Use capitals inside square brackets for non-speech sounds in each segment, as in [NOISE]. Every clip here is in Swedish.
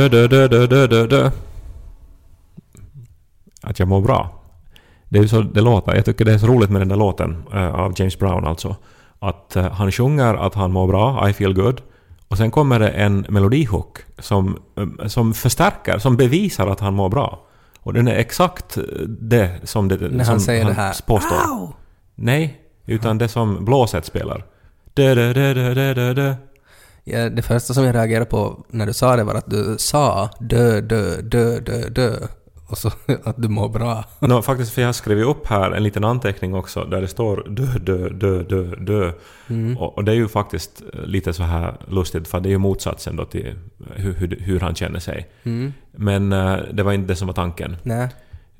Dö, dö, dö, dö, dö, dö, dö. Att jag mår bra. Det är så det låter. Jag tycker det är så roligt med den där låten eh, av James Brown alltså. Att eh, han sjunger att han mår bra, I feel good. Och sen kommer det en melodihook som, eh, som förstärker, som bevisar att han mår bra. Och den är exakt det som, det, När som han säger det här påstår. Nej, utan det som blåset spelar. Dö, dö, dö, dö, dö, dö. Ja, det första som jag reagerade på när du sa det var att du sa dö, dö, dö, dö, dö. Och så [LAUGHS] att du mår bra. No, faktiskt, för jag har skrivit upp här en liten anteckning också där det står dö, dö, dö, dö, dö. Mm. Och, och det är ju faktiskt eh, lite så här lustigt för det är ju motsatsen då till hur, hur, hur han känner sig. Mm. Men eh, det var inte det som var tanken. Nej.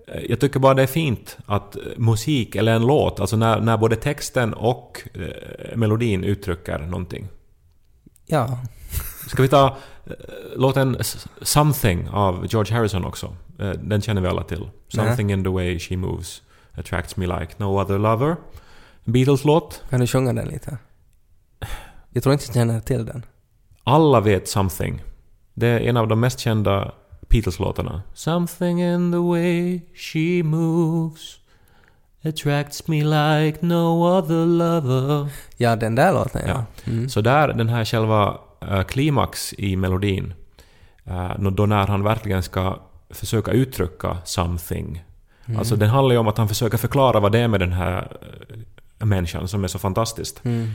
Eh, Jag tycker bara det är fint att musik, eller en låt, alltså när, när både texten och eh, melodin uttrycker någonting. Ja. Ska vi ta eh, låten Something av George Harrison också? Eh, den känner vi alla till. Something in the way she moves attracts me like no other lover. Beatles-låt. Kan du sjunga den lite? Jag tror inte jag känner till den. Alla vet Something. Det är en av de mest kända Beatles-låtarna. Something in the way she moves attracts me like no other lover. Ja, den där låten ja. Ja. Mm. Så där, den här själva uh, klimax i melodin, uh, då när han verkligen ska försöka uttrycka something. Mm. Alltså den handlar ju om att han försöker förklara vad det är med den här uh, människan som är så fantastiskt. Mm.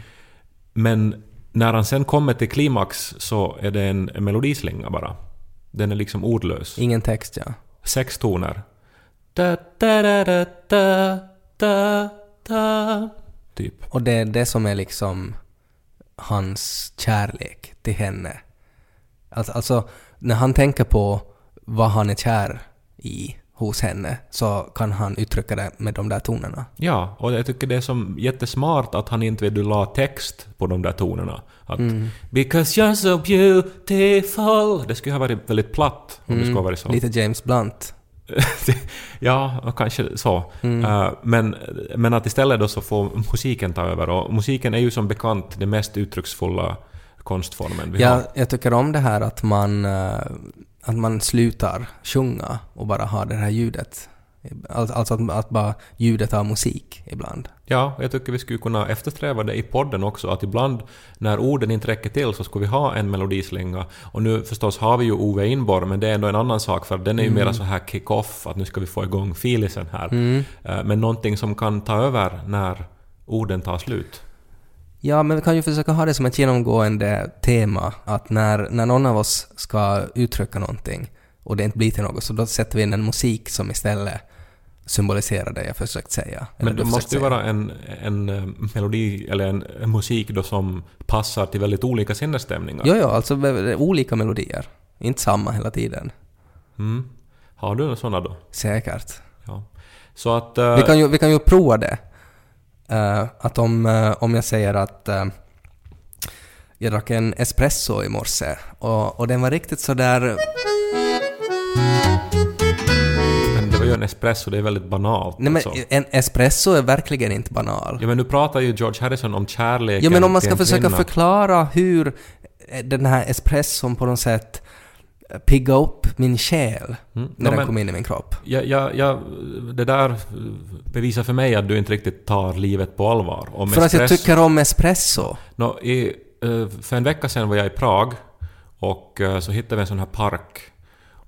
Men när han sen kommer till klimax så är det en, en melodislinga bara. Den är liksom ordlös. Ingen text ja. Sex toner. Da, da, da, da, da, da, da. Typ. Och det är det som är liksom hans kärlek till henne. Alltså, alltså när han tänker på vad han är kär i hos henne så kan han uttrycka det med de där tonerna. Ja, och jag tycker det är som jättesmart att han inte vill la text på de där tonerna. Att “Because you're so beautiful” Det skulle ha varit väldigt platt om det skulle ha varit så. Lite James Blunt. [LAUGHS] ja, kanske så. Mm. Eh, men, men att istället då så får musiken ta över. Och musiken är ju som bekant den mest uttrycksfulla konstformen vi har. Ja, jag tycker om det här att man, eh, att man slutar sjunga och bara har det här ljudet. Al- Alltså att, att bara ljudet av musik ibland. Ja, jag tycker vi skulle kunna eftersträva det i podden också, att ibland när orden inte räcker till så skulle vi ha en melodislinga. Och nu förstås har vi ju Ove Inborg, men det är ändå en annan sak för den är ju mera så här kick-off, att nu ska vi få igång filisen här. Eh, Men någonting som kan ta över när orden tar slut. Ja, men vi kan ju försöka ha det som ett genomgående tema att när, när någon av oss ska uttrycka någonting och det inte blir till något så då sätter vi in en musik som istället symboliserar det jag försökt säga. Men det måste ju vara en, en eh, melodi eller en, en musik då som passar till väldigt olika sinnesstämningar. Jo, jo, alltså olika melodier. Inte samma hela tiden. Mm. Har du några sådana då? Säkert. Ja. Så att... eh, Vi kan ju, vi kan ju prova det. Eh, att om, eh, om jag säger att jag drack en espresso i morse och, och den var riktigt sådär... Ju en espresso, det är väldigt banalt. Nej men alltså. en espresso är verkligen inte banal. Ja men nu pratar ju George Harrison om kärleken Ja men om man ska försöka kvinna. förklara hur eh, den här espresson på något sätt eh, pigga upp min själ Mm. när Ja, den kom in i min kropp. Ja, ja, ja, det där bevisar för mig att du inte riktigt tar livet på allvar. Om För att jag espresso- tycker om espresso. Nå, i, eh, för en vecka sedan var jag i Prag och så hittade vi en sån här park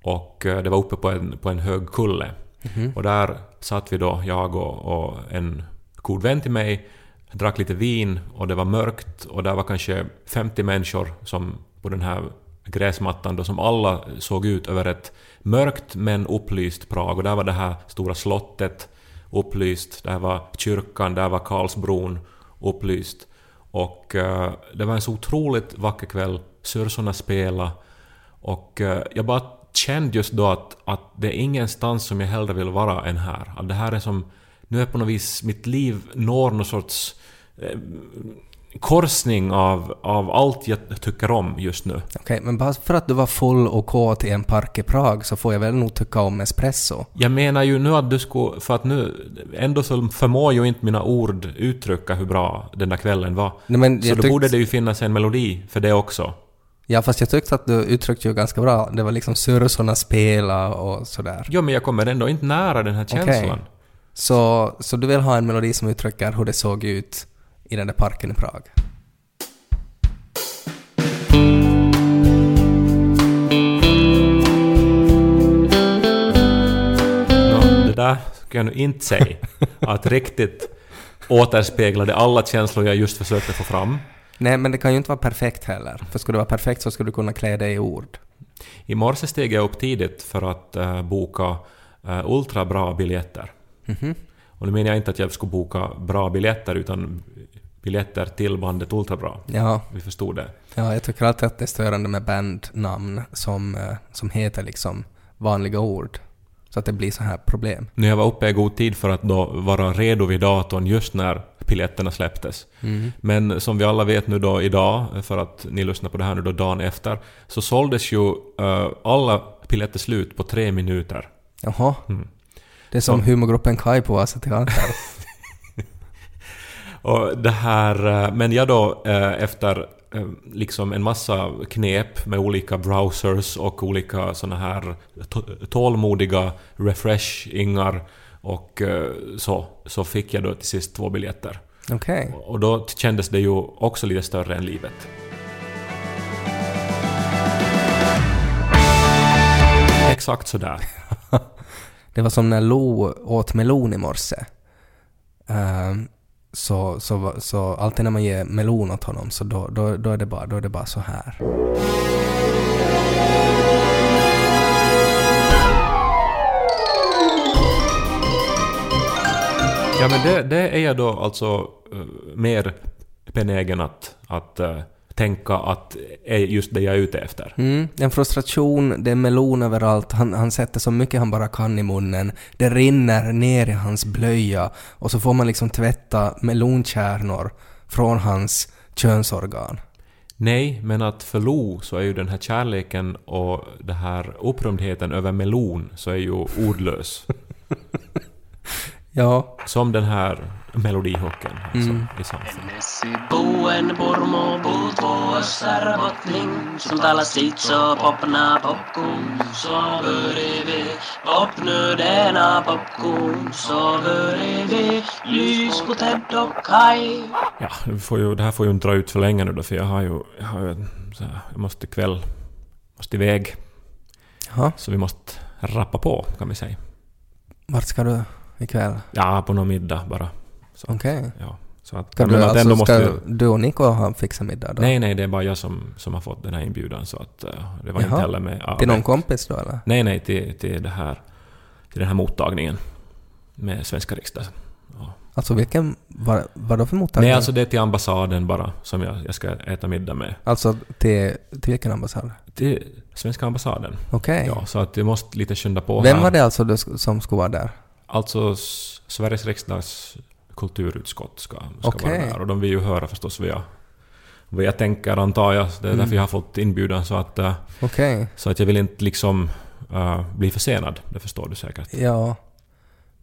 och det var uppe på en, på en hög kulle. Mm. Och där satt vi då, jag och, och en god vän till mig, drack lite vin och det var mörkt och där var kanske 50 människor som på den här gräsmattan då som alla såg ut över ett mörkt men upplyst Prag och där var det här stora slottet upplyst, där var kyrkan, där var Karlsbron upplyst. Och uh, det var en så otroligt vacker kväll. Syrsorna spelade. Och uh, jag bara kände just då att, att det är ingenstans som jag hellre vill vara än här. Att det här är som... Nu är på något vis mitt liv når någon sorts eh, korsning av, av allt jag tycker om just nu. Okej, men bara för att du var full och kåt i en park i Prag så får jag väl nog tycka om espresso. Jag menar ju nu att du skulle... För att nu... Ändå så förmår ju inte mina ord uttrycka hur bra den där kvällen var. Nej, men Så då tyckte- borde det ju finnas en melodi för det också. Ja, fast jag tyckte att du uttryckte ju ganska bra. Det var liksom sursorna spela och sådär. Jo, men jag kommer ändå inte nära den här känslan. Så, så du vill ha en melodi som uttrycker hur det såg ut i den där parken i Prag? Nå, det där ska jag nu inte säga. [LAUGHS] Att riktigt återspeglade alla känslor jag just försökte få fram. Nej, men det kan ju inte vara perfekt heller. För skulle det vara perfekt så skulle du kunna klä det i ord. I morse steg jag upp tidigt för att eh, boka uh, ultrabra biljetter. Mhm. Och nu menar jag inte att jag skulle boka bra biljetter utan biljetter till bandet Ultrabra. Ja, Vi förstod det. ja, jag tycker alltid att det är störande med bandnamn som, eh, som heter liksom vanliga ord. Så att det blir så här problem. Nu jag var uppe i god tid för att då vara redo vid datorn just när biljetterna släpptes. Mm. Men som vi alla vet nu då idag, för att ni lyssnar på det här nu då dagen efter, så såldes ju eh, alla biljetter slut på tre minuter. Jaha. Mm. Det är som Så- humorgruppen Kai på Vasa Teater. [LAUGHS] Och det här, eh, men jag då eh, efter liksom en massa knep med olika browsers och olika såna här tålmodiga refreshingar och eh, så, så fick jag då till sist två biljetter. Okej. Och då kändes det ju också lite större än livet. Exakt sådär. [LAUGHS] Det var som när Lo åt melon i morse. Ehm, så, så, så alltid när man ger melon åt honom så då, då, då, är, det bara, då är det bara så här. Ja men det, det är jag då alltså eh, mer benägen att, att eh, tänka att är just det jag är ute efter. Mm, en frustration, det är melon överallt, han, han sätter så mycket han bara kan i munnen, det rinner ner i hans blöja och så får man liksom tvätta melonkärnor från hans könsorgan. Nej, men att för Lo så är ju den här kärleken och den här upprymdheten över melon så är ju ordlös. [LAUGHS] Ja, Som den här melodihooken alltså, Mm. i Ja, vi får ju, det här får ju inte dra ut för länge nu då för jag har ju, jag har ju här, jag måste ikväll, måste iväg. ja. Så vi måste rappa på kan vi säga. Vart ska du ikväll? Ja, på någon middag bara. Okej. ja, så att, Ska, du, att alltså, ändå ska måste, du och Niko ha fixat middag då? Nej, nej, det är bara jag som, som har fått den här inbjudan så att eh, det var inte Jaha. heller med... ja, Till någon kompis då eller? Nej, nej, till, till, det här, till den här mottagningen med svenska riksdagen. Ja. Alltså vilken, vad, vad då för mottagning? Nej, alltså det är till ambassaden bara som jag, jag ska äta middag med. Alltså till, till vilken ambassad? Till svenska ambassaden. Okej. Ja, så att jag måste lite skynda på Vem här. var det alltså du, som skulle vara där? Alltså Sveriges riksdags kulturutskott ska, ska Okej. vara där och de vill ju höra förstås vad jag, vad jag tänker antar jag. Det är Mm. därför jag har fått inbjudan så att, eh, Okej. så att jag vill inte liksom eh, bli försenad. Det förstår du säkert. Ja.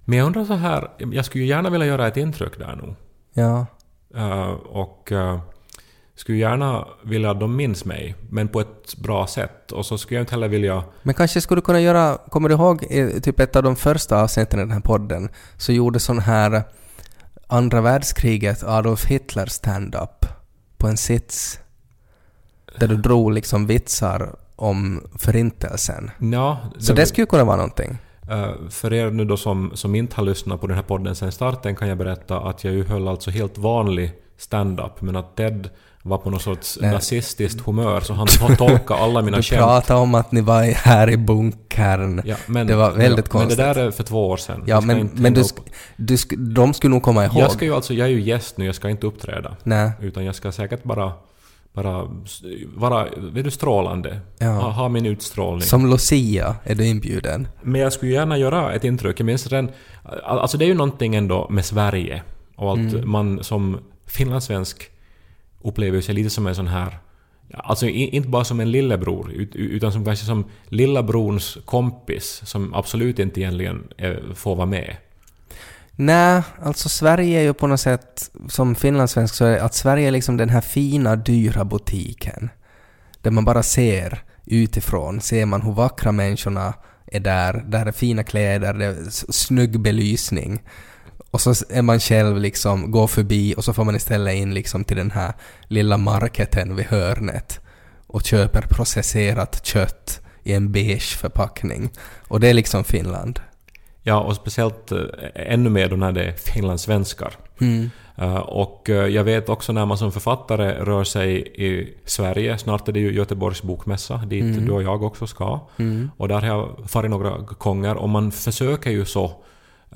Men jag undrar så här, jag skulle ju gärna vilja göra ett intryck där nu. Ja. Eh, och uh, skulle gärna vilja att de minns mig, men på ett bra sätt. Och så skulle jag inte heller vilja... Men kanske skulle du kunna göra, kommer du ihåg i typ ett av de första avsnitten i den här podden så gjorde sån här andra världskriget Adolf Hitler stand-up på en sits där du drog liksom vitsar om förintelsen. Ja, Så det skulle ju kunna vara någonting. Eh, för er nu då som, som inte har lyssnat på den här podden sen starten kan jag berätta att jag ju höll alltså helt vanlig stand-up men att Ted var på något sorts Nej. nazistiskt humör så han to- tolkade alla mina Du skämt. pratade om att ni var här i bunkern. Ja, men, Det var väldigt ja, Men konstigt. det där är för två år sedan. Ja, Jag men, men du, sk, du sk, de skulle nog komma ihåg. Jag ska ju alltså, jag är ju gäst nu, jag ska inte uppträda. Nej. Utan jag ska säkert bara, bara vara, vet du, strålande. Ja. Ha, ha min utstrålning. Som Lucia är du inbjuden. Men jag skulle gärna göra ett intryck. Jag minns redan... Alltså det är ju någonting ändå med Sverige. Och att Mm. man som finlandssvensk upplever sig lite som en sån här... Alltså inte bara som en lillebror, utan som kanske som lillebrorns kompis som absolut inte egentligen eh, får vara med. Nej, alltså Sverige är ju på något sätt, som finlandssvensk så är att Sverige är liksom den här fina, dyra butiken. där man bara ser utifrån, ser man hur vackra människorna är där, där är fina kläder, det är snygg belysning. Och så är man själv liksom, går förbi och så får man istället in liksom till den här lilla marketen vid hörnet och köper processerat kött i en beige förpackning. Och det är liksom Finland. Ja, och speciellt eh, ännu mer då när det är finlandssvenskar. Mm. Eh, och eh, jag vet också när man som författare rör sig i Sverige, snart är det ju Göteborgs bokmässa dit du och jag också ska. Mm. Och där har jag farit några gånger och man försöker ju så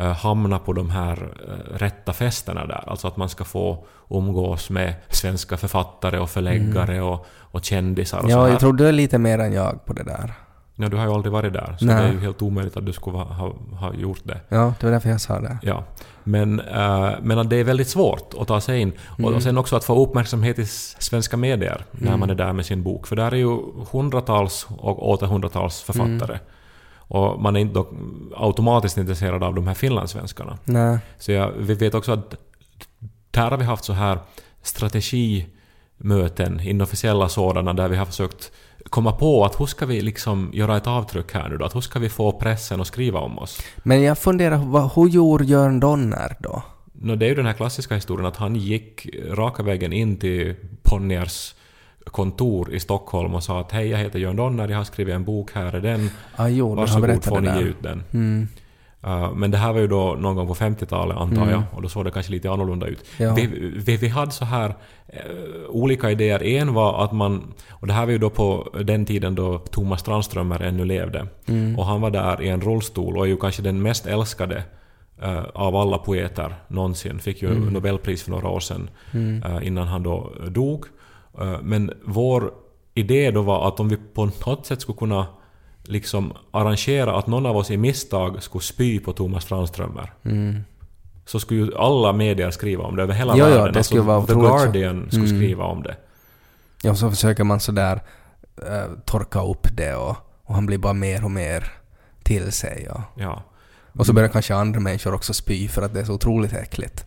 hamna på de här eh, rätta festerna där. Alltså att man ska få umgås med svenska författare och förläggare och, och kändisar och så Ja, här. jag tror du är lite mer än jag på det där. Ja, du har ju aldrig varit där, så Nej. det är ju helt omöjligt att du skulle ha, ha, gjort det. Ja, det var därför jag sa det. Ja. Men, eh, men att det är väldigt svårt att ta sig in. Och, Mm. och sen också att få uppmärksamhet i svenska medier när man är där med sin bok. För där är ju hundratals och åter hundratals författare. Mm. Och man är inte dock automatiskt intresserad av de här finlandssvenskarna. Nej. Så jag, vi vet också att där har vi haft så här strategimöten, inofficiella sådana, där vi har försökt komma på att hur ska vi liksom göra ett avtryck här nu då? Att hur ska vi få pressen att skriva om oss? Men jag funderar, vad, hur gjorde Jörn Donner då? No, det är ju den här klassiska historien att han gick raka vägen in till Bonniers kontor i Stockholm och sa att hej, jag heter Jörn Donner, jag har skrivit en bok, här är den. Ah, jo, Varsågod, får ni ge ut den. Mm. Uh, men det här var ju då någon gång på 50-talet antar Mm. jag och då såg det kanske lite annorlunda ut. Ja. Vi, vi, vi hade så här eh, olika idéer. En var att man, och det här var ju då på den tiden då Thomas Strandströmer ännu levde. Mm. Och han var där i en rullstol och är ju kanske den mest älskade eh, av alla poeter någonsin. Fick ju Mm. Nobelpris för några år sedan eh, innan han då dog. Eh, men vår idé då var att om vi på något sätt skulle kunna liksom arrangera att någon av oss i misstag skulle spy på Thomas Strandströmer. Mm. Så skulle ju alla medier skriva om det över hela Jo, jo, världen. det skulle alltså, vara The otroligt så. Guardian skulle Mm. skriva om det. Ja, så försöker man sådär uh, torka upp det och, och han blir bara mer och mer till sig. Och, Ja. och så börjar kanske andra människor också spy för att det är så otroligt äckligt.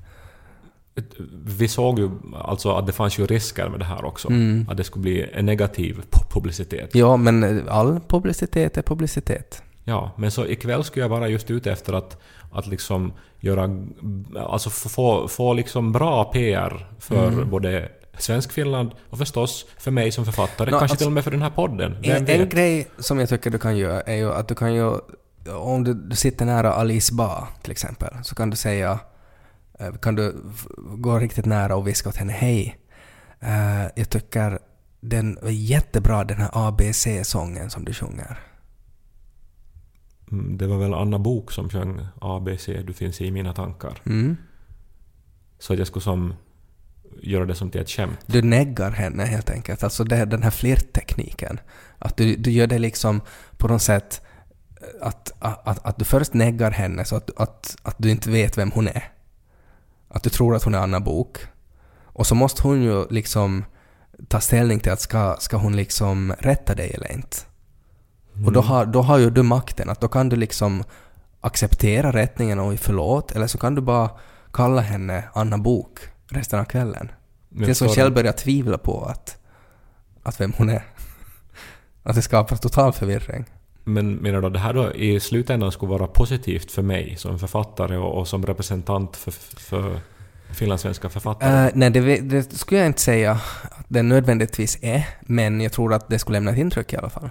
Vi såg ju alltså att det fanns ju risker med det här också. Mm. Att det skulle bli en negativ pu- publicitet. Ja, men all publicitet är publicitet. Ja, men så ikväll skulle jag vara just ute efter att, att liksom göra... Alltså få- få, liksom bra PR för Mm. både Svenskfinland och förstås för mig som författare. Nå, kanske alltså- till och med för den här podden. En, en grej som jag tycker du kan göra är ju att du kan ju, om du, du sitter nära Alice Ba till exempel, så kan du säga, kan du gå riktigt nära och viska åt henne hej, eh, jag tycker den är jättebra den här ABC-sången som du sjunger. Mm, Det var väl Anna Bok som sjöng ABC, Du finns i mina tankar. Mm. Så att jag skulle som göra det som till ett skämt. Du neggar henne helt enkelt, alltså det den här flirttekniken. Att du, du gör det liksom på något sätt eh, att, att, att du först neggar henne så att, att, att du inte vet vem hon är. Att du tror att hon är Anna Bok. Och så måste hon ju liksom ta ställning till att ska, ska hon liksom rätta dig eller inte. Och då har, då har ju du makten, att då kan du liksom acceptera rättningen och förlåt, eller så kan du bara kalla henne Anna Bok resten av kvällen. Men Tills hon själv börjar tvivla på att, att vem hon är. Att det skapar total förvirring. Men menar du att det här då i slutändan skulle vara positivt för mig som författare och, och som representant för, för finlandssvenska författare? Eh, nej, det, det skulle jag inte säga att det nödvändigtvis är, men jag tror att det skulle lämna ett intryck i alla fall.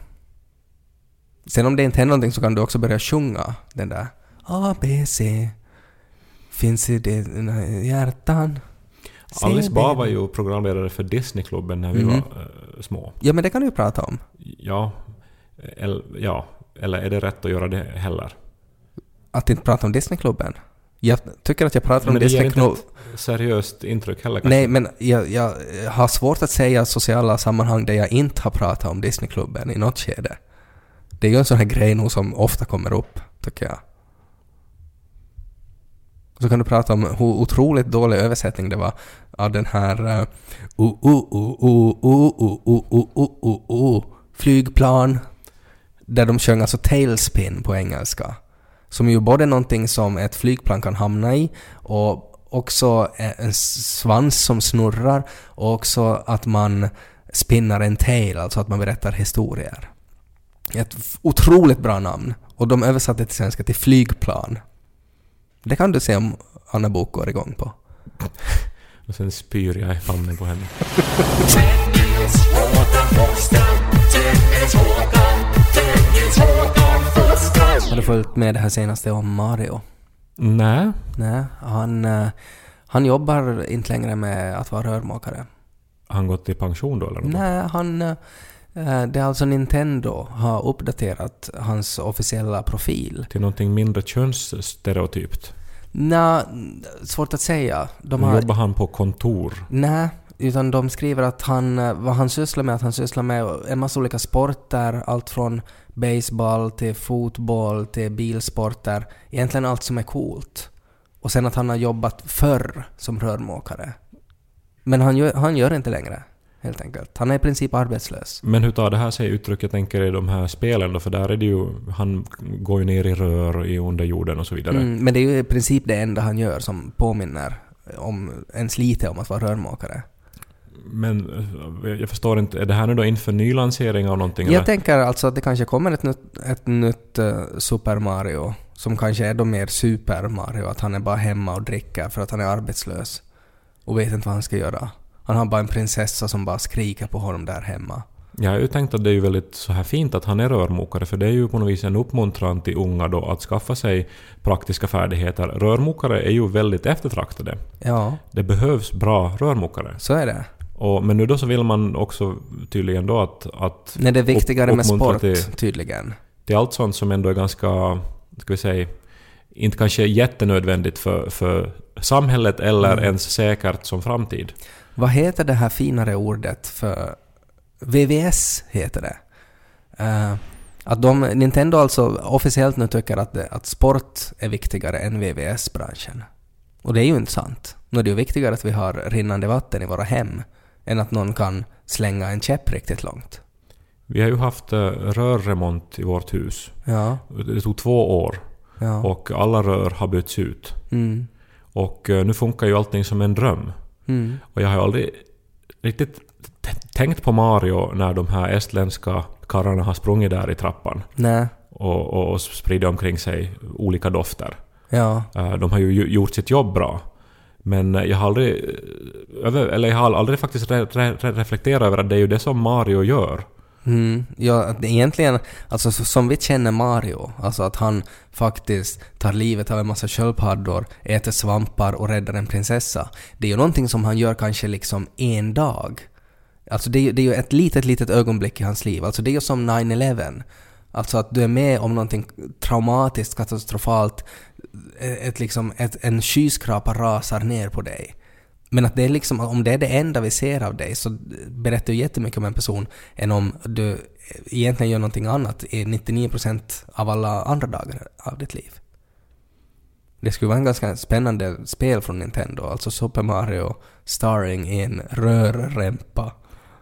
Sen om det inte är någonting så kan du också börja sjunga den där A, B, C finns i dina hjärtan. Alice Bah var ju programledare för Disneyklubben när vi Mhm. var eh, små. Ja, men det kan du ju prata om. Ja, eller, ja, eller är det rätt att göra det heller? Att inte prata om Disneyklubben. Jag tycker att jag pratar om Men det ger inte Disneyklubben. ett seriöst intryck heller kanske? Nej, men jag, jag har svårt att säga sociala sammanhang där jag inte har pratat om Disneyklubben i något skede. Det är ju en sån här grej nog som ofta kommer upp, tycker jag. Så kan du prata om hur otroligt dålig översättning det var av den här uh, uh, uh, uh, uh, uh, uh, uh, uh, uh, uh, uh, flygplan, där de sjöng alltså tailspin på engelska. Som ju både någonting som ett flygplan kan hamna i och också en svans som snurrar och också att man Spinner en tale, alltså att man berättar historier. Ett otroligt bra namn. Och de översatte till svenska till flygplan. Det kan du se om Anna Bok går igång på. [LAUGHS] Och sen spyr jag i famnen på henne. [LAUGHS] Har du följt med det här senaste om Mario? Nej, Nej, han, eh, han jobbar inte längre med att vara rörmokare. har han gått i pension då eller? något? Nej, han... eh, Det är alltså Nintendo har uppdaterat hans officiella profil. Till någonting mindre könsstereotypt. Nej, svårt att säga. De har... jobbar han på kontor. Nej, utan de skriver att han, eh, vad han sysslar med, att han sysslar med en massa olika sporter, allt från baseball till fotboll till bilsporter, egentligen allt som är coolt. Och sen att han har jobbat förr som rörmokare. Men han gör, han gör inte längre, helt enkelt. Han är i princip arbetslös. Men hur tar det här sig uttryck, jag tänker i de här spelen då? För där är det ju, han går ju ner i rör i underjorden och så vidare. Mm, men det är ju i princip det enda han gör som påminner om ens lite om att vara rörmokare. Men eh, jag förstår inte, är det här nu då inför nylansering av någonting? Jag eller? tänker alltså att det kanske kommer ett nytt, ett nytt eh, Super Mario som kanske är då mer Super Mario, att han är bara hemma och dricker för att han är arbetslös och vet inte vad han ska göra. Han har bara en prinsessa som bara skriker på honom där hemma. Jag har ju tänkt att det är ju väldigt så här fint att han är rörmokare, för det är ju på något vis en uppmuntran till unga då att skaffa sig praktiska färdigheter. Rörmokare är ju väldigt eftertraktade. Ja, Det behövs bra rörmokare. så är det. Och, men nu då så vill man också tydligen då att... att Nej, det är viktigare upp- med sport, Till, tydligen. till allt sånt som ändå är ganska, ska vi säga, inte kanske jättenödvändigt för, för samhället eller Mm. ens säkert som framtid. Vad heter det här finare ordet för... VVS heter det. Eh, att de, Nintendo alltså officiellt nu tycker att, det, att sport är viktigare än VVS-branschen. Och det är ju inte sant. Nu är det ju viktigare att vi har rinnande vatten i våra hem än att någon kan slänga en käpp riktigt långt. Vi har ju haft eh, rörremont i vårt hus. Ja, Det tog två år ja. och alla rör har bytts ut. Mm, Och eh, nu funkar ju allting som en dröm. mm, Och jag har ju aldrig riktigt tänkt på Mario när de här estländska karlarna har sprungit där i trappan nej, och, och, och spridit omkring sig olika dofter. ja, Eh, De har ju- gjort sitt jobb bra. Men eh, jag har aldrig, eh, eller jag har aldrig faktiskt re, re, re, reflekterat över att det är ju det som Mario gör. Mm, ja, egentligen, alltså så- som vi känner Mario, alltså att han faktiskt tar livet av en massa sköldpaddor, äter svampar och räddar en prinsessa. Det är ju någonting som han gör kanske liksom en dag. Alltså det är, ju- det är ju ett litet, litet ögonblick i hans liv. Alltså det är ju som 9-11. Alltså att du är med om någonting traumatiskt, katastrofalt, ett, liksom, ett, en skyskrapa rasar ner på dig. Men att det är liksom, om det är det enda vi ser av dig så berättar ju jättemycket om en person än om du egentligen gör någonting annat i 99% av alla andra dagar av ditt liv. Det skulle vara en ganska spännande spel från Nintendo, alltså Super Mario starring i en rörrempa.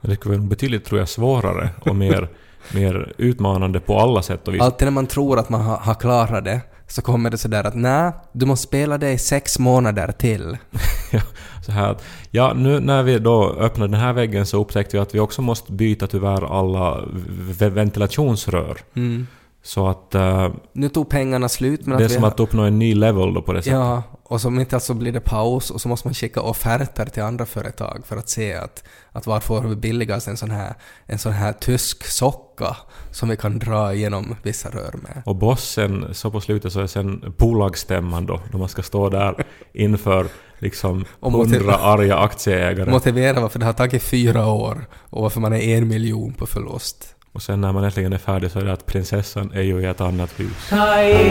Det skulle vara betydligt, tror jag, svårare och mer, [LAUGHS] mer utmanande på alla sätt och vis. Alltid när man tror att man har, har klarat det så kommer det sådär att nej, du måste spela det i sex månader till. [LAUGHS] Så här att, ja, nu när vi då öppnade den här väggen så upptäckte vi att vi också måste byta tyvärr alla ventilationsrör. Mm. Så att eh, Nu tog pengarna slut men det är som har- att uppnå en ny level då på det sättet. Ja, och som inte alltså blir det paus och så måste man skicka offerter till andra företag för att se att, att var får vi billigast en sån här, en sån här tysk socka som vi kan dra igenom vissa rör med. Och bossen, så på slutet så är sen bolagsstämman då, då man ska stå där [LAUGHS] inför liksom hundra arga aktieägare. [LAUGHS] Motivera varför det har tagit fyra år och varför man är en miljon på förlust. Och sen när man äntligen är färdig så är det att prinsessan är ju i ett annat hus. Kairi,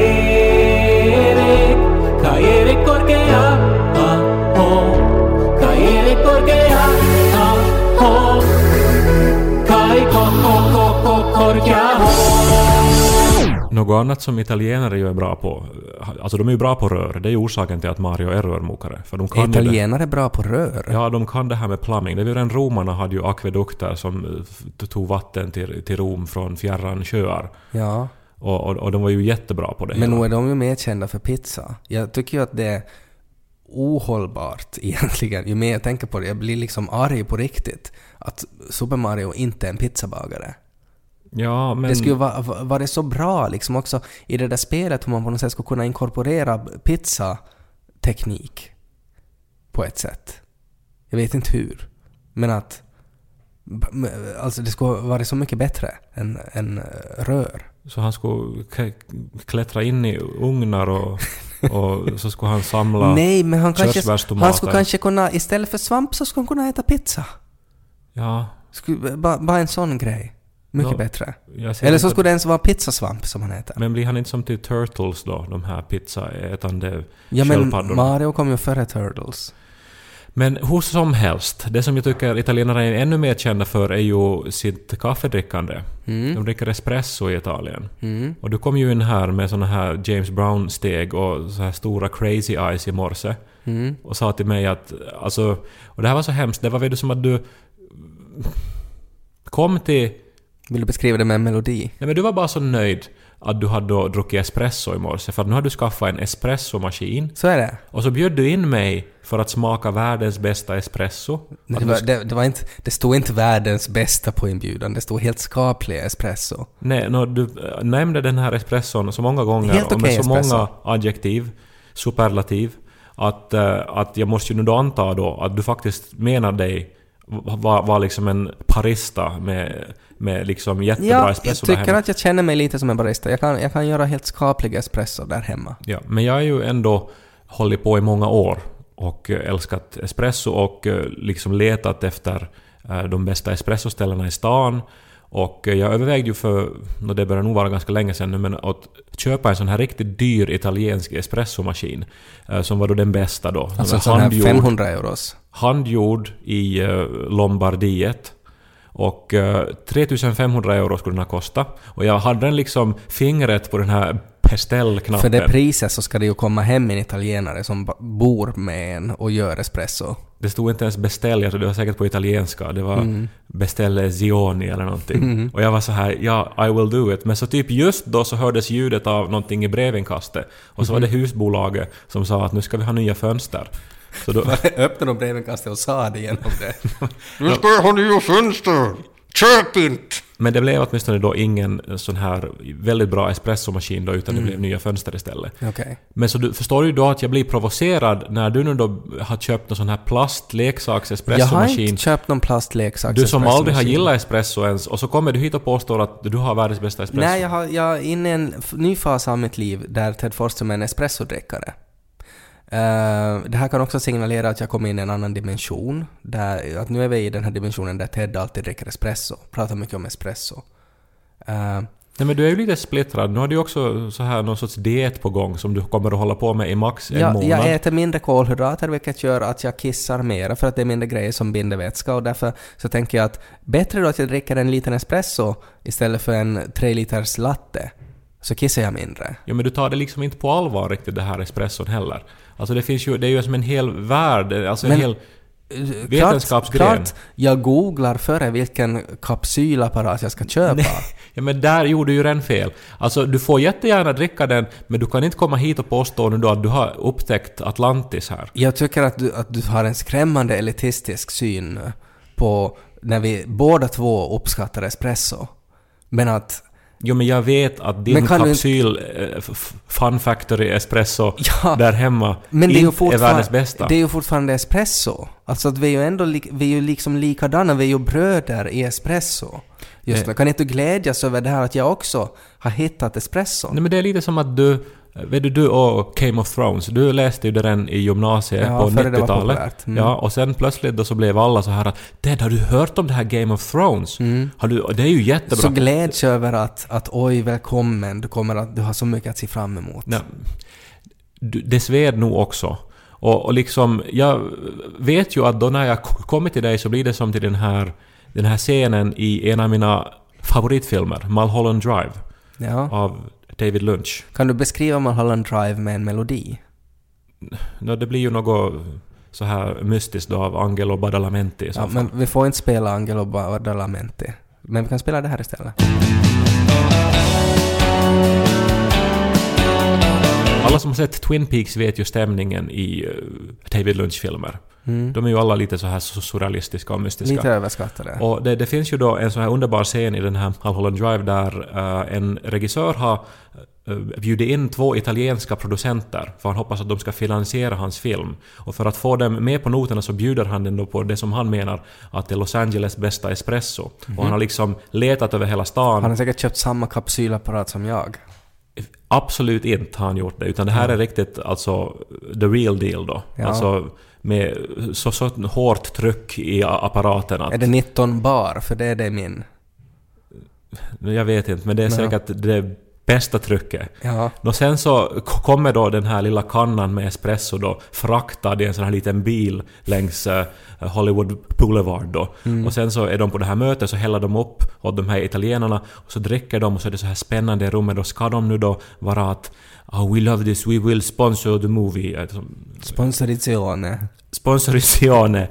något annat som italienare ju är bra på, alltså de är ju bra på rör, det är ju orsaken till att Mario är rörmokare. För de kan. Italienare är bra på rör. Ja, de kan det här med plumbing. Det var ju redan romarna hade ju akvedukter som eh, tog vatten till, till Rom från fjärran sjöar. Ja. Och, och, och de var ju jättebra på det. Men nog är de ju mer kända för pizza. Jag tycker ju att det är ohållbart [LAUGHS] egentligen. Ju mer jag tänker på det, jag blir liksom arg på riktigt. Att Super Mario inte är en pizzabagare. Ja, men... Det skulle vara, vara så bra liksom också i det där spelet hur man på något sätt skulle kunna inkorporera pizzateknik på ett sätt. Jag vet inte hur. Men att... Alltså det skulle vara så mycket bättre än, än eh, rör. Så han skulle klättra in i ugnar och, och så skulle han samla... [LAUGHS] Nej, men han kanske... Han skulle kanske kunna... Istället för svamp så skulle han kunna äta pizza. Ja, Skulle, bara, bara en sån grej. Mycket Ja, bättre. Eller så skulle det ens vara pizzasvamp som han äter. Men blir han inte som till Turtles då, de här pizzaätande ja men sköldpaddorna? Mario kom ju före Turtles. Men hur som helst, det som jag tycker italienare är ännu mer kända för är ju sitt kaffedrickande. Mm. De dricker espresso i Italien. Mm. Och du kom ju in här med såna här James Brown-steg och så här stora crazy eyes i morse Mm. och sa till mig att alltså... Och det här var så hemskt, det var väl som att du kom till... Vill du beskriva det med en melodi? Nej men du var bara så nöjd att du hade druckit espresso i morse för att nu har du skaffat en espressomaskin Så är det. och så bjöd du in mig för att smaka världens bästa espresso. Det, Att var, det, det, var inte, det stod inte världens bästa på inbjudan, det stod helt skaplig espresso. Nej, no, du äh, nämnde den här espresson så många gånger Helt och med så espresso. många adjektiv, superlativ, att, äh, att jag måste ju nu då anta då att du faktiskt menar dig var, var liksom en parista med, med liksom jättebra Ja, jag espresso där tycker hemma. att jag känner mig lite som en barista. Jag kan, jag kan göra helt skaplig espresso där hemma. Ja, men jag har ju ändå hållit på i många år och eh, älskat espresso och eh, liksom letat efter eh, de bästa espressoställena i stan. Och eh, jag övervägde ju för, det börjar nog vara ganska länge sedan nu, men att köpa en sån här riktigt dyr italiensk espressomaskin. eh, Som var då den bästa då. Den Alltså var en sån här handgjord, 500 euros. handgjord i eh, Lombardiet. Och eh, 3500 euro skulle den ha kostat. Och jag hade den liksom fingret på den här beställknappen. För det priset så ska det ju komma hem en italienare som bor med en och gör espresso. Det stod inte ens beställ, jag tror det var säkert på italienska. Det var Mm. beställe zioni eller någonting. Och jag var så här, ja, I will do it. Men så typ just då så hördes ljudet av någonting i brevinkastet. Och så var Mhm. det husbolaget som sa att nu ska vi ha nya fönster. Så då, [LAUGHS] Öppnade de brevinkastet och sa det genom det. Nu ska jag ha nya fönster! Köp inte! men det blev åtminstone då ingen sån här väldigt bra espressomaskin då, utan Mm. det blev nya fönster istället. Okej. Men så du förstår ju då att jag blir provocerad när du nu då har köpt en sån här plastleksaks Jag har inte köpt någon plastleksak. Du som aldrig har gillat espresso ens, och så kommer du hit och påstår att du har världens bästa espresso. Nej, jag, har, jag är inne i en ny fas av mitt liv där Ted Forsström är en espressodrickare. Eh, det här kan också signalera att jag kommer in i en annan dimension. Där, att nu är vi i den här dimensionen där Ted alltid dricker espresso. Pratar mycket om espresso. Eh, Nej men du är ju lite splittrad. Nu har du ju också så här någon sorts diet på gång som du kommer att hålla på med i max en jag, månad. jag äter mindre kolhydrater vilket gör att jag kissar mera för att det är mindre grejer som binder vätska och därför så tänker jag att bättre då att jag dricker en liten espresso istället för en tre liters latte. Så kissar jag mindre. Ja men du tar det liksom inte på allvar riktigt det här espresson heller. Alltså det finns ju, det är ju som en hel värld, alltså en Men- hel... Eh, Vetenskapsgren. Klart, klart jag googlar före vilken kapsylapparat jag ska köpa. [LAUGHS] Ja men där gjorde du ju redan fel. Alltså du får jättegärna dricka den, men du kan inte komma hit och påstå nu då att du har upptäckt Atlantis här. Jag tycker att du, att du har en skrämmande elitistisk syn på när vi båda två uppskattar espresso. Men att... Jo men jag vet att din du inte- kapsyl eh, Fun Factory Espresso [LAUGHS] Ja, där hemma Men det är, ju är världens bästa. det är ju fortfarande espresso. Alltså att vi är ju ändå li, vi är ju liksom likadana, vi är ju bröder i espresso. Just Eh. Kan inte du glädjas över det här att jag också har hittat espresso? Nej men det är lite som att du... Vet du, du och Game of Thrones, du läste ju det redan i gymnasiet Ja, på före det var 90-talet. populärt. Mm. Ja, och sen plötsligt då så blev alla så här att Ted, har du hört om det här Game of Thrones? Har du, det är ju jättebra. Mm. Så gläds över att, att oj, välkommen, du kommer att, du har så mycket att se fram emot. Nej, du, det sved nog också. Och, och liksom, jag vet ju att då när jag kommer till dig så blir det som till den här, den här scenen i en av mina favoritfilmer, Mulholland Drive, Ja. av David Lynch. Kan du beskriva Mulholland Drive med en melodi? Nå, det blir ju något så här mystiskt då av Angelo Badalamenti i så Ja, fall. men vi får inte spela Angelo Badalamenti. Men vi kan spela det här istället. Alla som har sett Twin Peaks vet ju stämningen i eh, David Lynch-filmer. De är ju alla lite så här surrealistiska och mystiska. Lite överskattade. Och det, det finns ju då en sån här underbar scen i den här Mulholland Drive där eh, en regissör har uh, bjudit in två italienska producenter för han hoppas att de ska finansiera hans film. Och för att få dem med på noterna så bjuder han dem då på det som han menar att är Los Angeles bästa espresso. Och han har liksom letat över hela stan. Han har säkert köpt samma kapsylapparat som jag. Absolut inte har han gjort det, utan det här är riktigt alltså the real deal då. Ja. Alltså med så, så hårt tryck i apparaten att... Är det 19 bar? För det är det min. Jag vet inte, men det är Ja. säkert det bästa trycket. Ja. Och sen så kommer då den här lilla kannan med espresso då fraktad i en sån här liten bil längs eh, Hollywood Boulevard då. Och sen så är de på det här mötet så häller de upp åt de här italienarna och så dricker de och så är det så här spännande i rummet. Då ska de nu då vara att oh, “We love this, we will sponsor the movie”. Sponsorizione. Sponsorisione.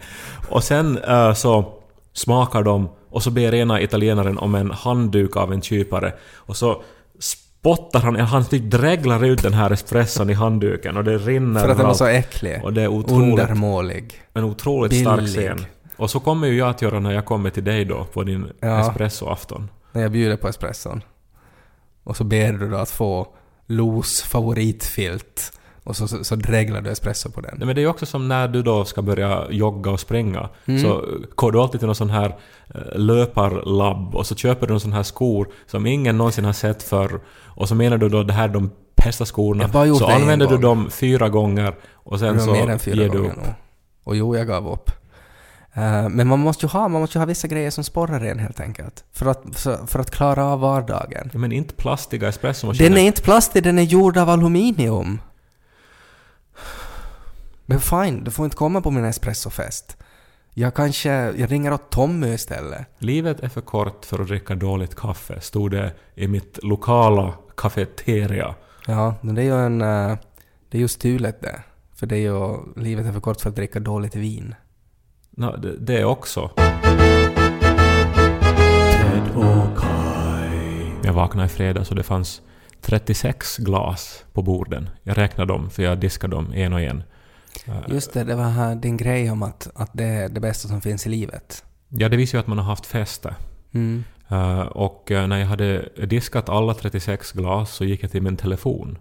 Och sen eh, så smakar de och så ber ena italienaren om en handduk av en kypare och så spottar han, han typ dreglar ut den här espresson i handduken och det rinner För att den var så äcklig. Och det är otroligt, Undermålig. en otroligt stark billig. scen. Och så kommer ju jag att göra när jag kommer till dig då på din Ja. espressoafton. När jag bjuder på espresson. Och så ber du då att få Los favoritfilt. Och så, så, så dreglar du espresso på den. Nej, men det är ju också som när du då ska börja jogga och springa. Mm. Så går du alltid till någon sån här eh, löparlabb och så köper du någon sån här skor som ingen någonsin har sett förr. Och så menar du då det här är de bästa skorna. Så använder du dem fyra gånger och sen så ger du upp. nog. Och jo, jag gav upp. Eh, men man måste ju ha, man måste ju ha vissa grejer som sporrar en helt enkelt. För att, för, för att klara av vardagen. Ja, men inte plastiga espressomaskiner. Den är inte plastig, den är gjord av aluminium. Men fine, du får inte komma på min espressofest. Jag kanske, jag ringer åt Tommy istället. Livet är för kort för att dricka dåligt kaffe, stod det i mitt lokala kafeteria. Ja, men det är ju en... eh, det är ju stulet det. För det är ju... Livet är för kort för att dricka dåligt vin. Nå, det, det också. Ted och Kai. Jag vaknade i fredags och det fanns 36 glas på borden. Jag räknade dem, för jag diskade dem en och en. Eh, Just det, det var här din grej om att, att det är det bästa som finns i livet. Ja, det visar ju att man har haft fester. Mm. Eh, och eh, när jag hade diskat alla 36 glas så gick jag till min telefon.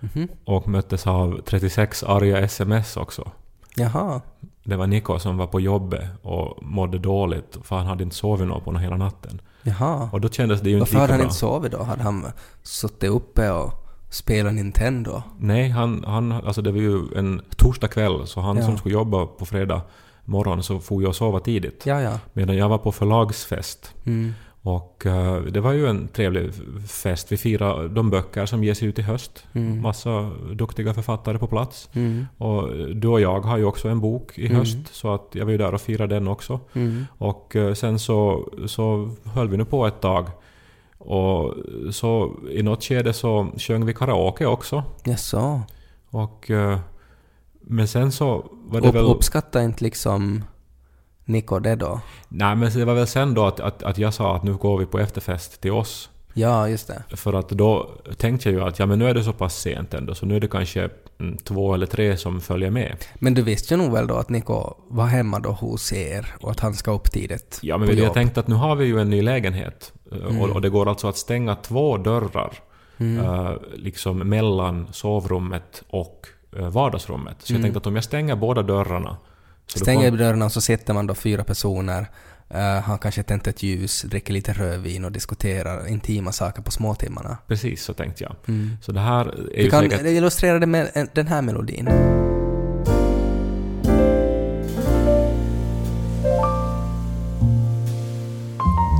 Mhm. Och möttes av 36 arga sms också. Jaha. Det var Niko som var på jobbet och mådde dåligt för han hade inte sovit något på hela natten. Jaha. Och då kändes det ju inte Varför hade han bra. inte sovit då? Hade han suttit uppe och spelat Nintendo? Nej, han, han, alltså det var ju en torsdag kväll så han Ja. som skulle jobba på fredag morgon så får jag sova tidigt. Ja, ja. Medan jag var på förlagsfest. Mm. Och eh, det var ju en trevlig fest. Vi firade de böcker som ges ut i höst. Mm. Massa duktiga författare på plats. Mm. Och du och jag har ju också en bok i Mm. höst, så att jag var ju där och firade den också. Mm. Och eh, sen så, så höll vi nu på ett tag. Och så i något skede så sjöng vi karaoke också. Jaså? Och... eh, Men sen så var det Upp, väl... Uppskatta inte liksom Niko det då? Nej men det var väl sen då att, att, att jag sa att nu går vi på efterfest till oss. Ja, just det. För att då tänkte jag ju att ja men nu är det så pass sent ändå så nu är det kanske mm, två eller tre som följer med. Men du visste ju nog väl då att Niko var hemma då hos er och att han ska upp tidigt Ja men på jag jobb? tänkte att nu har vi ju en ny lägenhet. eh, Mm. Och, och det går alltså att stänga två dörrar Mm. eh, liksom mellan sovrummet och eh, vardagsrummet. Så jag Mm. tänkte att om jag stänger båda dörrarna så Stänger dörrarna och så sitter man då fyra personer. Uh, har kanske tänt ett ljus, dricker lite rödvin och diskuterar intima saker på småtimmarna. Precis så tänkte jag. Mm. Så det här är Du kan säkert... illustrera det med en- den här melodin.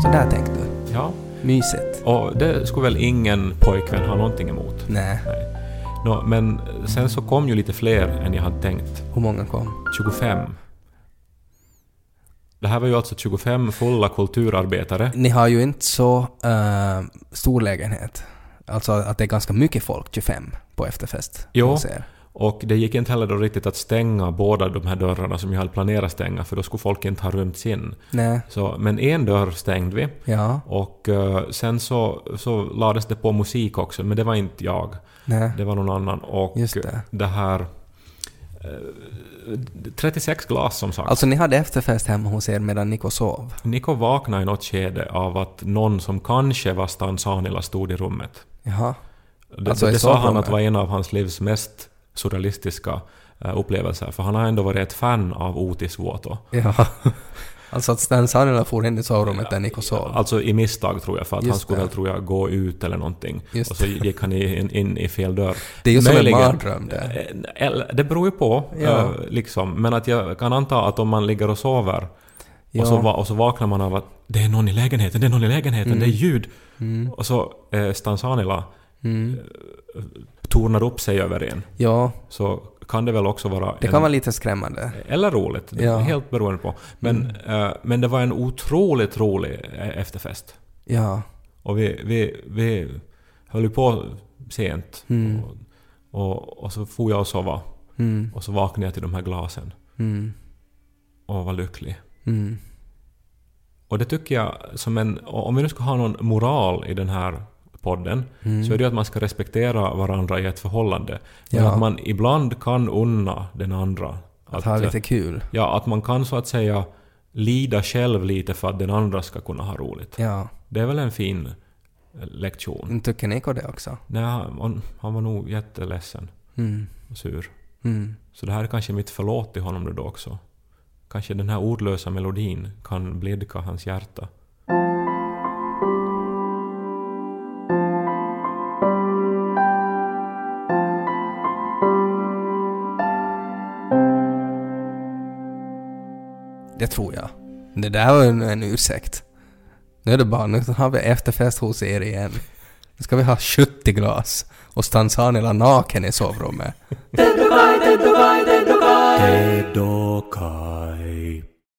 Så där tänkte du. Ja. Mysigt. Och det skulle väl ingen pojkvän ha någonting emot. Nej, Nej. Nå, men sen så kom ju lite fler än jag hade tänkt. hur många kom? 25. Det här var ju alltså 25 fulla kulturarbetare. Ni har ju inte så uh, stor lägenhet. Alltså att det är ganska mycket folk, 25, på efterfest Jo. Och det gick inte heller då riktigt att stänga båda de här dörrarna som jag hade planerat stänga, för då skulle folk inte ha rymts in. Nej. Så, men en dörr stängde vi. Ja. Och eh, sen så, så lades det på musik också, men det var inte jag. Nej. Det var någon annan. Och Just det. det här... eh, 36 glas som sagt. Alltså ni hade efterfest hemma hos er medan Niko sov? Niko vaknade i något skede av att någon som kanske var Stan Sanila stod i rummet. Jaha. Det, Alltså i det sa han att var en av hans livs mest surrealistiska eh, upplevelser, för han har ändå varit ett fan av Otis Vuoto. Ja. [LAUGHS] alltså att Stan Sanila for in i sovrummet där Niko sov? Alltså i misstag tror jag, för att Just han skulle väl tror jag gå ut eller någonting. Just och så gick han in, in i fel dörr. Det är ju som en Möjligen. mardröm det. Eh, Det beror ju på, Ja. eh, liksom. Men att jag kan anta att om man ligger och sover Ja. och, så, och så vaknar man av att det är någon i lägenheten, det är någon i lägenheten, det är ljud. Mm. Och så eh, Stan Sanila Mm. tornar upp sig över en. Ja, Så kan det väl också vara... det en, kan vara lite skrämmande. Eller roligt, det Ja. Mm. helt beroende på. Men, eh, men det var en otroligt rolig eh, efterfest. Ja. Och vi, vi, vi höll ju på sent. Mm. Och, och, och så får jag och sova. Mm. Och så vaknade jag till de här glasen. Mm. Och var lycklig. Mm. Och det tycker jag som en... Om vi nu ska ha någon moral i den här podden, Mm. så är det att man ska respektera varandra i ett förhållande. Men Ja. att man ibland kan unna den andra. Att ha eh, lite kul. Ja, att man kan så att säga lida själv lite för att den andra ska kunna ha roligt. Ja. Det är väl en fin eh, lektion. Tycker Niko det också? Nej, han, han var nog jätteledsen Mm. och sur. Mm. Så det här är kanske mitt förlåt till honom då också. Kanske den här ordlösa melodin kan blidka hans hjärta. Tror jag. Det där var en, en ursäkt. Nu är det bara, nu har vi efterfest hos er igen. Nu ska vi ha 70 glas och Stan Sanila naken i sovrummet.